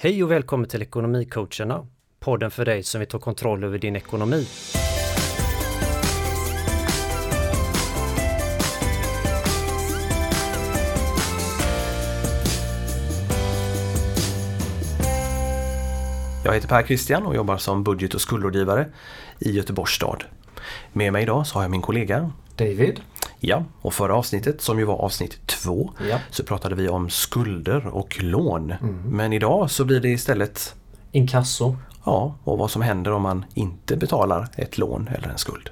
Hej och välkommen till Ekonomicoacherna, podden för dig som vill ta kontroll över din ekonomi. Jag heter Per Christian och jobbar som budget och skuldrådgivare i Göteborgs stad. Med mig idag så har jag min kollega David. Ja, och förra avsnittet som ju var avsnitt två Ja. så pratade vi om skulder och lån. Men idag så blir det istället Inkasso. ja, och vad som händer om man inte betalar ett lån eller en skuld.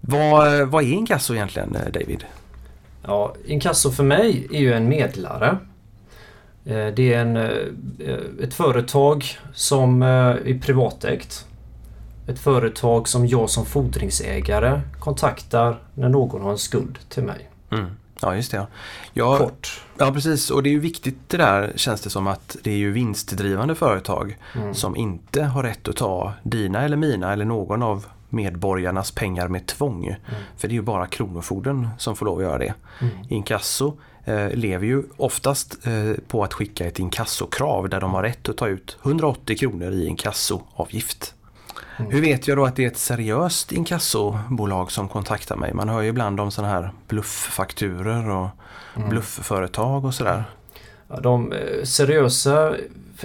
Vad, vad är inkasso egentligen eh, David? Ja, inkasso för mig är ju en medlare. Eh, Det är en, eh, ett företag som är privatägt. Ett företag som jag som fordringsägare kontaktar när någon har en skuld till mig. Mm. Ja, just det. Ja. Ja, Kort. ja, precis. Och det är ju viktigt det där känns det som att det är ju vinstdrivande företag Mm. som inte har rätt att ta dina eller mina eller någon av medborgarnas pengar med tvång. För det är ju bara Kronofogden som får lov att göra det. Mm. Inkasso eh, lever ju oftast eh, på att skicka ett inkassokrav där de har rätt att ta ut 180 kronor i inkassoavgift. Mm. Hur vet jag då att det är ett seriöst inkassobolag som kontaktar mig? Man hör ju ibland om sådana här blufffakturer och Mm. bluffföretag och sådär. Ja, de eh, seriösa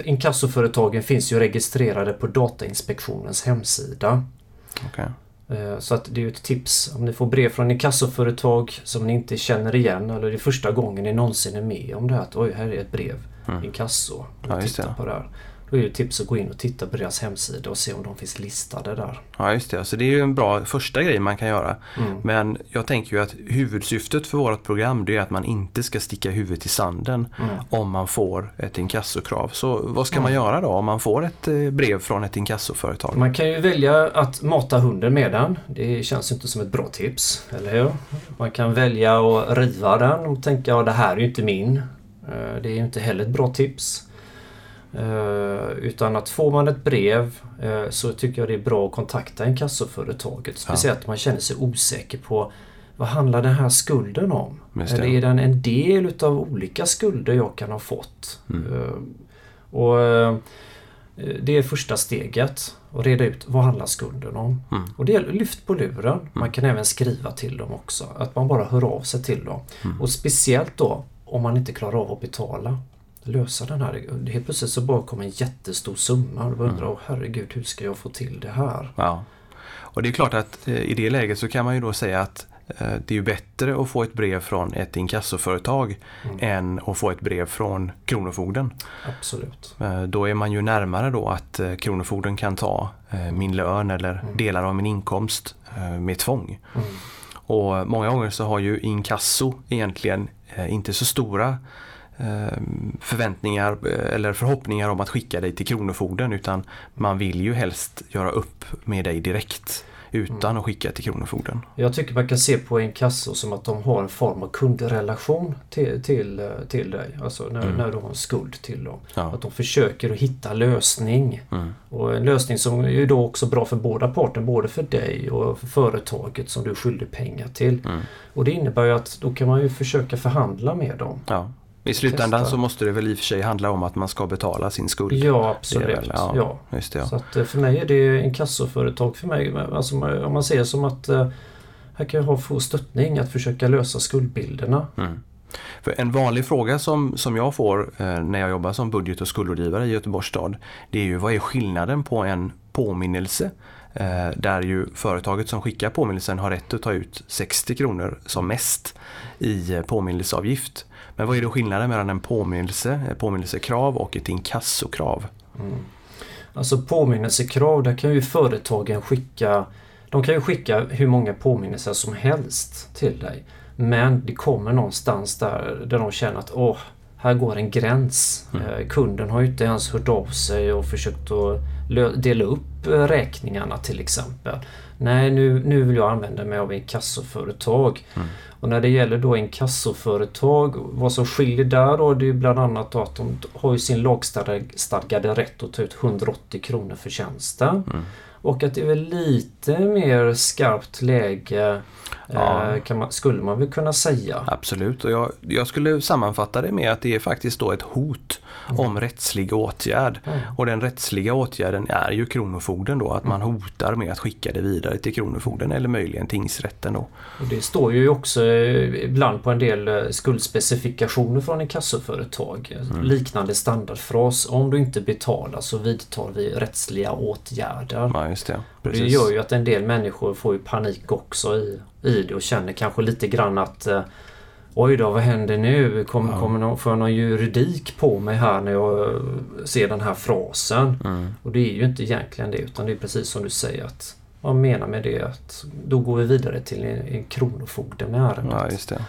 inkassoföretagen finns ju registrerade på Datainspektionens hemsida. Okej. Eh, Så att det är ett tips. Om ni får brev från inkassoföretag som ni inte känner igen eller det är första gången ni någonsin är med om det här. Att oj, här är ett brev. Inkasso. Mm. Ja, just det. på det här. Då är ett tips att gå in och titta på deras hemsida och se om de finns listade där. Ja just det, så det är ju en bra första grej man kan göra. Mm. Men jag tänker ju att huvudsyftet för vårt program det är att man inte ska sticka huvudet i sanden Mm. om man får ett inkassokrav. Så vad ska man göra då om man får ett eh, brev från ett inkassoföretag? Man kan ju välja att mata hunden med den. Det känns ju inte som ett bra tips, eller hur? Man kan välja att riva den och tänka att det här är ju inte min. Eh, Det är ju inte heller ett bra tips. Eh, Utan att får man ett brev eh, så tycker jag det är bra att kontakta inkassoföretaget. Speciellt om man känner sig osäker på vad handlar den här skulden om? Eller är den en del utav olika skulder jag kan ha fått? Mm. Eh, Och det är första steget. Att reda ut vad handlar skulden om? Mm. Och det är lyft på luren. Man kan även skriva till dem också. Att man bara hör av sig till dem. Mm. Och speciellt då om man inte klarar av att betala. Lösa den här. Helt plötsligt så bara kommer en jättestor summa. Och Mm. undrar jag, herregud hur ska jag få till det här? Ja. Och det är klart att eh, i det läget så kan man ju då säga att eh, det är ju bättre att få ett brev från ett inkassoföretag Mm. än att få ett brev från Kronofogden. Absolut. Eh, Då är man ju närmare då att Kronofogden kan ta min lön eller delar av min inkomst med tvång. Mm. Och många gånger så har ju inkasso egentligen inte så stora förväntningar eh, eller förhoppningar om att skicka dig till Kronofogden utan man vill ju helst göra upp med dig direkt utan att skicka till Kronofogden. Jag tycker man kan se på inkasso som att de har en form av kundrelation till, till, eh, till dig. Alltså när, när du har en skuld till dem. Ja. Att de försöker att hitta lösning. Mm. Och en lösning som är då också bra för båda parter. Både för dig och för företaget som du är skyldig pengar till. Mm. Och det innebär ju att då kan man ju försöka förhandla med dem. Ja. I slutändan Testa. så måste det väl i och för sig handla om att man ska betala sin skuld. Ja, absolut. väl- ja. ja, Just det, ja. Så att eh, för mig är det inkassoföretag för mig. Alltså om man ser som att eh, här kan jag få stöttning att försöka lösa skuldbilderna. Mm. För en vanlig fråga som, som jag får eh, när jag jobbar som budget och skuldrådgivare i Göteborgs stad det är ju vad är skillnaden på en påminnelse där ju företaget som skickar påminnelsen har rätt att ta ut 60 kronor som mest i eh, påminnelseavgift. Men vad är då skillnaden mellan en påminnelse, ett påminnelsekrav och ett inkassokrav? Alltså påminnelsekrav, där kan ju företagen skicka De kan ju skicka hur många påminnelser som helst till dig. Men det kommer någonstans där, där de känner att åh, här går en gräns. Eh, kunden har ju inte ens hört av sig och försökt att dela upp eh, räkningarna till exempel. Nej, nu, nu vill jag använda mig av inkassoföretag. Och när det gäller då inkassoföretag, vad som skiljer där då, det är bland annat att de har ju sin lagstadgade rätt att ta ut 180 kronor för tjänsten. Och att det är väl lite mer skarpt läge Ja. eh, kan man, skulle man väl kunna säga. Absolut, och jag, jag skulle sammanfatta det med att det är faktiskt då ett hot om rättslig åtgärd. Mm. Och den rättsliga åtgärden är ju Kronofogden då, att man hotar med att skicka det vidare till Kronofogden eller möjligen tingsrätten då. Och det står ju också eh, ibland på en del eh, skuldspecifikationer från en kassoföretag. Mm. Liknande standardfras. Om du inte betalar så vidtar vi rättsliga åtgärder. Ja, just det. Och Det Precis. gör ju att en del människor får ju panik också i, i det och känner kanske lite grann att eh, Oj då, vad händer nu? Kommer, Ja. kommer någon, får jag någon juridik på mig här när jag ser den här frasen? Mm. Och det är ju inte egentligen det utan det är precis som du säger att vad menar med det att då går vi vidare till en, en kronofogde med ärendet. Ja, just det.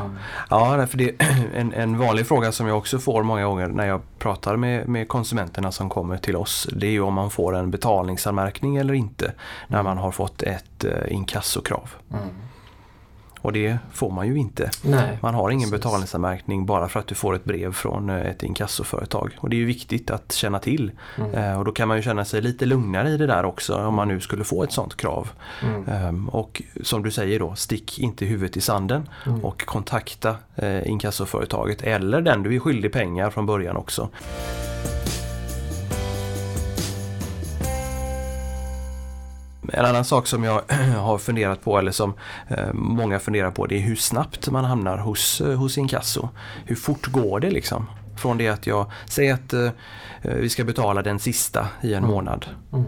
Mm. Ja, därför det är en, en vanlig fråga som jag också får många gånger när jag pratar med, med konsumenterna som kommer till oss. Det är ju om man får en betalningsanmärkning eller inte när man har fått ett eh, inkassokrav. Mm. Och det får man ju inte. Nej. Man har ingen Precis. betalningsanmärkning bara för att du får ett brev från eh, ett inkassoföretag. Och det är ju viktigt att känna till. Mm. Eh, Och då kan man ju känna sig lite lugnare i det där också om man nu skulle få ett sånt krav. Mm. Ehm, Och som du säger då, stick inte huvudet i sanden Mm. och kontakta eh, inkassoföretaget eller den du är skyldig pengar från början också. En annan sak som jag har funderat på eller som eh, många funderar på det är hur snabbt man hamnar hos, eh, hos inkasso. Hur fort går det liksom? Från det att jag säger att eh, vi ska betala den sista i en Mm. månad. Mm.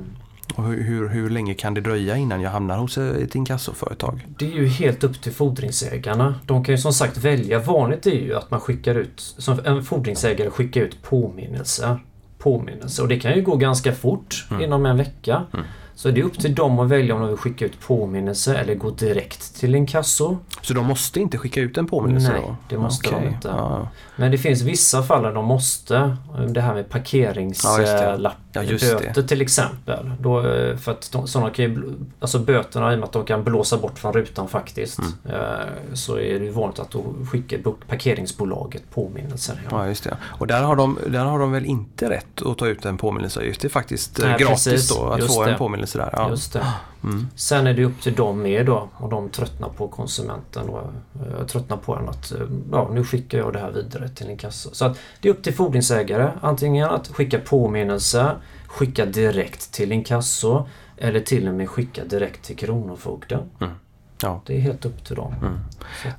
Och hur, hur, hur länge kan det dröja innan jag hamnar hos ett inkassoföretag? Det är ju helt upp till fordringsägarna. De kan ju som sagt välja. Vanligt är ju att man skickar ut, som en fordringsägare skickar ut påminnelser. Påminnelser. Och det kan ju gå ganska fort, Mm. inom en vecka. Mm. Så det är upp till dem att välja om de vill skicka ut påminnelse eller gå direkt till inkasso. Så de måste inte skicka ut en påminnelse Nej, då? det måste de Okej, inte. Ja, Men det finns vissa fall där de måste. Det här med Ja, just parkeringslapp. det. Ja, just böter till exempel. Då, eh, för att de, sådana kan ju, alltså böterna i och med att de kan blåsa bort från rutan faktiskt. Mm. eh, Så är det vanligt att då skickar bo- parkeringsbolaget påminnelser. Ja. ja, just det. Och där har, de, där har de väl inte rätt att ta ut en påminnelseavgift? Det är faktiskt eh, Nej, gratis precis. då att Just få det. en påminnelse där. Ja. Just det. Mm. Sen är det upp till dem med då och de tröttnar på konsumenten och eh, tröttnar på en att eh, ja, nu skickar jag det här vidare till en kassa. Så att det är upp till fordringsägare antingen att skicka påminnelse, skicka direkt till inkasso eller till och med skicka direkt till Kronofogden. Ja. Det är helt upp till dem. Mm.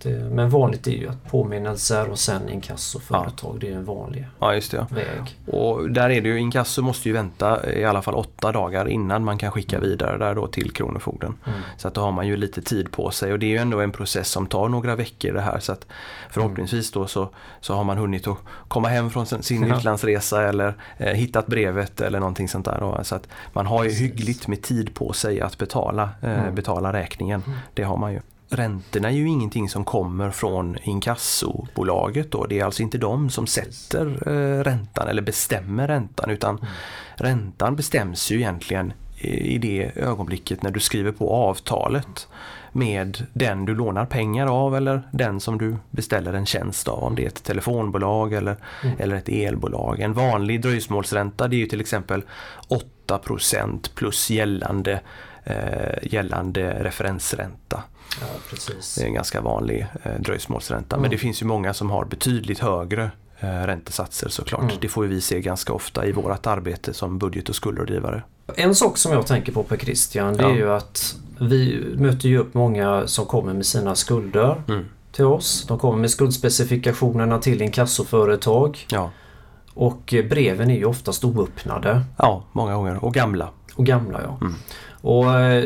Det, men vanligt är ju att påminnelser och sen inkassoföretag, det är en vanlig ja, just det. Ja. väg. Och där är det ju, inkasso måste ju vänta i alla fall åtta dagar innan man kan skicka vidare där då till Kronofogden. Mm. Så att då har man ju lite tid på sig och det är ju ändå en process som tar några veckor det här. Så att förhoppningsvis då så, så har man hunnit att komma hem från sin, sin Ja. utlandsresa eller eh, hittat brevet eller någonting sånt där. Då. Så att man har ju Precis. hyggligt med tid på sig att betala, eh, Mm. betala räkningen. Mm. Det har man ju. Räntorna är ju ingenting som kommer från inkassobolaget då. Det är alltså inte de som sätter eh, räntan eller bestämmer räntan utan Mm. räntan bestäms ju egentligen i det ögonblicket när du skriver på avtalet med den du lånar pengar av eller den som du beställer en tjänst av. Om det är ett telefonbolag eller, Mm. eller ett elbolag. En vanlig dröjsmålsränta det är ju till exempel 8% plus gällande, gällande referensränta. Ja. Det är en ganska vanlig eh, dröjsmålsränta. Mm. Men det finns ju många som har betydligt högre eh, räntesatser såklart. Mm. Det får vi se ganska ofta i vårt arbete som budget och skuldrådgivare. En sak som jag tänker på Per Christian, det Ja. är ju att vi möter ju upp många som kommer med sina skulder Mm. till oss. De kommer med skuldspecifikationerna till inkassoföretag Ja. och eh, breven är ju oftast oöppnade ja, många gånger. Och gamla. och gamla. Ja. Mm. Och eh,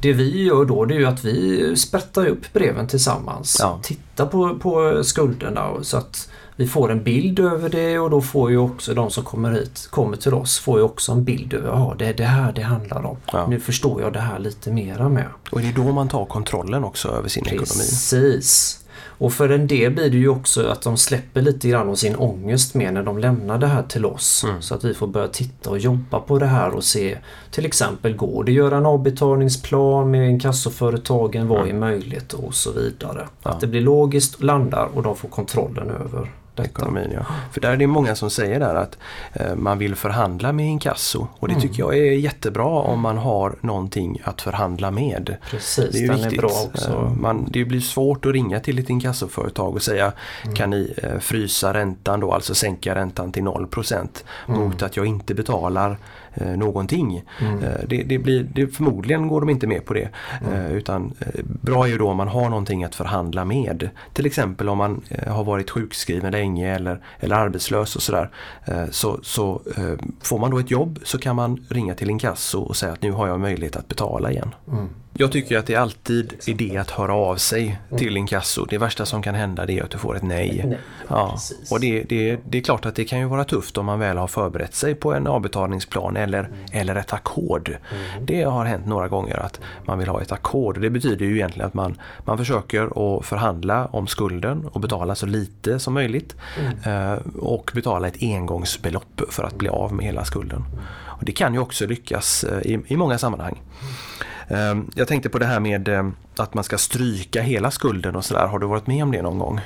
Det vi gör då det är ju att vi sprättar upp breven tillsammans. Ja. Tittar på, på skulderna så att vi får en bild över det och då får ju också de som kommer hit, kommer till oss, får ju också en bild över ja, det är det här det handlar om. Ja. Nu förstår jag det här lite mera med. Och det är då man tar kontrollen också över sin ekonomi. Precis. Och för en del blir det ju också att de släpper lite grann av sin ångest med när de lämnar det här till oss. Mm. Så att vi får börja titta och jobba på det här och se till exempel går det att göra en avbetalningsplan med inkassoföretagen? Vad är Mm. möjligt och så vidare. Ja. Att det blir logiskt, landar och de får kontrollen över, detta. ekonomin. Ja. För där är det många som säger där att eh, man vill förhandla med inkasso och det Mm. tycker jag är jättebra om man har någonting att förhandla med. Precis, Det är ju den viktigt. är bra också. Eh, Man, det blir svårt att ringa till ett inkassoföretag och säga Mm. kan ni eh, frysa räntan då, alltså sänka räntan till 0% mot att jag inte betalar någonting. Mm. Eh, Det, det blir, det, förmodligen går de inte med på det. Eh, Utan eh, bra är ju då om man har någonting att förhandla med. Till exempel om man eh, har varit sjukskriven länge eller, eller arbetslös och sådär. Eh, Så, så eh, får man då ett jobb så kan man ringa till inkasso och säga att nu har jag möjlighet att betala igen. Mm. Jag tycker att det alltid är idé att höra av sig till inkasso. Det värsta som kan hända är att du får ett nej. Ja, och det, det, det är klart att det kan ju vara tufft om man väl har förberett sig på en avbetalningsplan eller, eller ett ackord. Det har hänt några gånger att man vill ha ett ackord. Det betyder ju egentligen att man, man försöker att förhandla om skulden och betala så lite som möjligt eh, och betala ett engångsbelopp för att bli av med hela skulden. Och det kan ju också lyckas eh, i, i många sammanhang. Eh, Jag tänkte på det här med eh, att man ska stryka hela skulden och sådär. Har du varit med om det någon gång?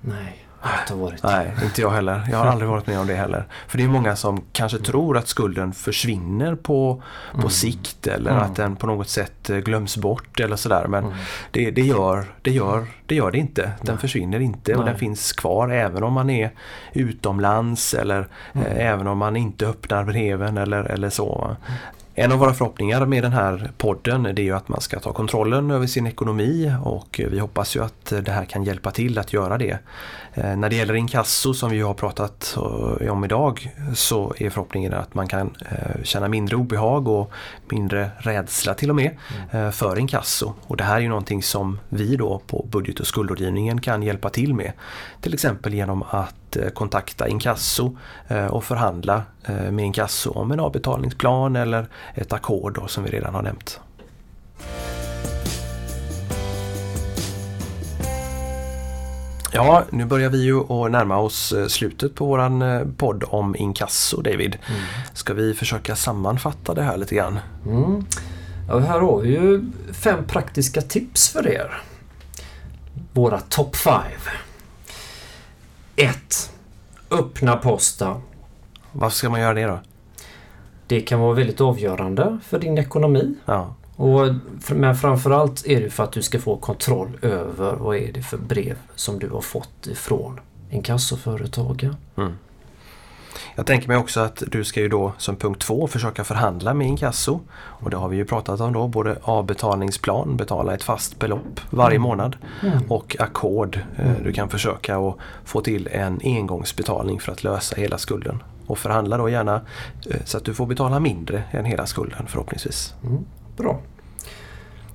Nej, inte Nej, inte jag heller. Jag har aldrig varit med om det heller. För det är många som kanske tror att skulden försvinner på, på sikt eller Mm. att den på något sätt eh, glöms bort eller sådär. Men Mm. det, det, gör, det, gör, det gör det inte. Den försvinner inte och Nej. den finns kvar även om man är utomlands eller Mm. eh, även om man inte öppnar breven eller, eller så. En av våra förhoppningar med den här podden är ju att man ska ta kontrollen över sin ekonomi och vi hoppas ju att det här kan hjälpa till att göra det. Eh, När det gäller inkasso som vi har pratat eh, om idag så är förhoppningen att man kan eh, känna mindre obehag och mindre rädsla till och med eh, för inkasso. Och det här är ju någonting som vi då på budget och skuldrådgivningen kan hjälpa till med. Till exempel genom att eh, kontakta inkasso eh, och förhandla eh, med inkasso om en avbetalningsplan eller ett ackord som vi redan har nämnt. Ja, nu börjar vi ju att närma oss slutet på våran eh, podd om inkasso, David. Ska vi försöka sammanfatta det här lite grann? Mm. Ja, här har vi ju fem praktiska tips för er. Våra top 5. 1. Öppna posta. Varför ska man göra det då? Det kan vara väldigt avgörande för din ekonomi. Ja, Och, men framförallt är det för att du ska få kontroll över vad är det för brev som du har fått ifrån inkassoföretagen. Mm. Jag tänker mig också att du ska ju då som punkt två försöka förhandla med inkasso. Och det har vi ju pratat om då, både avbetalningsplan, betala ett fast belopp varje månad och ackord. Eh, Du kan försöka att få till en engångsbetalning för att lösa hela skulden. Och förhandla då gärna eh, så att du får betala mindre än hela skulden förhoppningsvis. Mm, bra.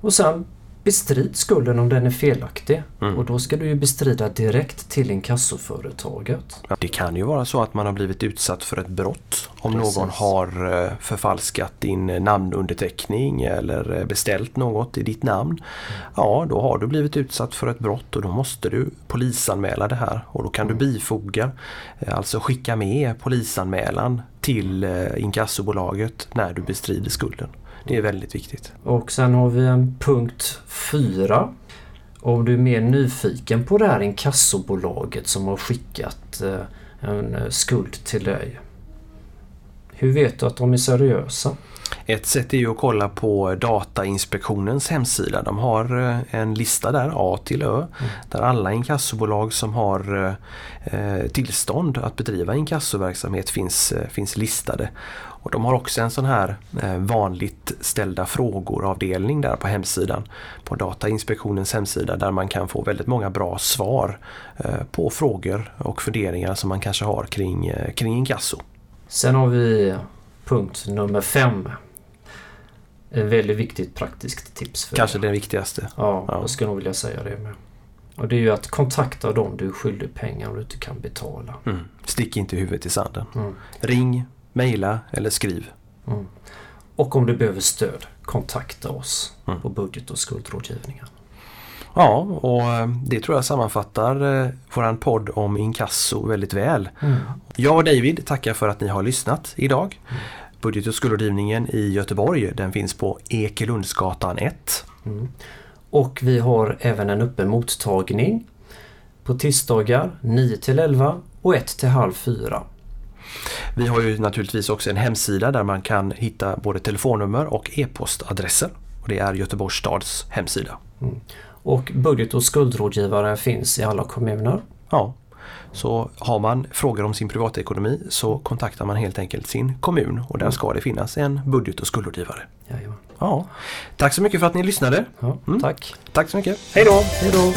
Och sen bestrid skulden om den är felaktig. Mm. Och då ska du ju bestrida direkt till inkassoföretaget. Det kan ju vara så att man har blivit utsatt för ett brott. Om Precis. någon har eh, förfalskat din namnunderteckning eller eh, beställt något i ditt namn. Ja, då har du blivit utsatt för ett brott och då måste du polisanmäla det här. Och då kan du bifoga, eh, alltså skicka med polisanmälan till eh, inkassobolaget när du bestrider skulden. Det är väldigt viktigt. Och sen har vi en punkt 4. Om du är mer nyfiken på det här inkassobolaget som har skickat eh, en eh, skuld till dig. Hur vet du att de är seriösa? Ett sätt är ju att kolla på Datainspektionens hemsida. De har eh, en lista där, A till Ö, där alla inkassobolag som har tillstånd att bedriva inkassoverksamhet finns, finns listade. Och de har också en sån här eh, vanligt ställda frågor-avdelning där på hemsidan. På Datainspektionens hemsida där man kan få väldigt många bra svar eh, på frågor och funderingar som man kanske har kring, eh, kring inkasso. Sen har vi punkt nummer 5. Ett väldigt viktigt praktiskt tips för Kanske den viktigaste. Ja, Ja. jag skulle nog vilja säga det med. Och det är ju att kontakta dem du är skyldig pengar om du inte kan betala. Mm. Stick inte huvudet i sanden. Mm. Ring, mejla eller skriv. Mm. Och om du behöver stöd, kontakta oss Mm. på budget och skuldrådgivningen. Ja, och eh, det tror jag sammanfattar eh, våran podd om inkasso väldigt väl. Jag och David tackar för att ni har lyssnat idag. Budget och skuldrådgivningen i Göteborg den finns på Ekelundsgatan 1. Mm. Och vi har även en öppen mottagning på tisdagar 9 till 11 och ett till halv fyra. Vi har ju naturligtvis också en hemsida där man kan hitta både telefonnummer och e-postadresser. Och det är Göteborgs stads hemsida. Mm. Och budget och skuldrådgivare finns i alla kommuner. Ja, så har man frågor om sin privatekonomi så kontaktar man helt enkelt sin kommun och där ska det finnas en budget och skuldrådgivare. Jajamän. Ja. Tack så mycket för att ni lyssnade. Ja, Mm. Tack. Tack så mycket. Hej då! Hej då!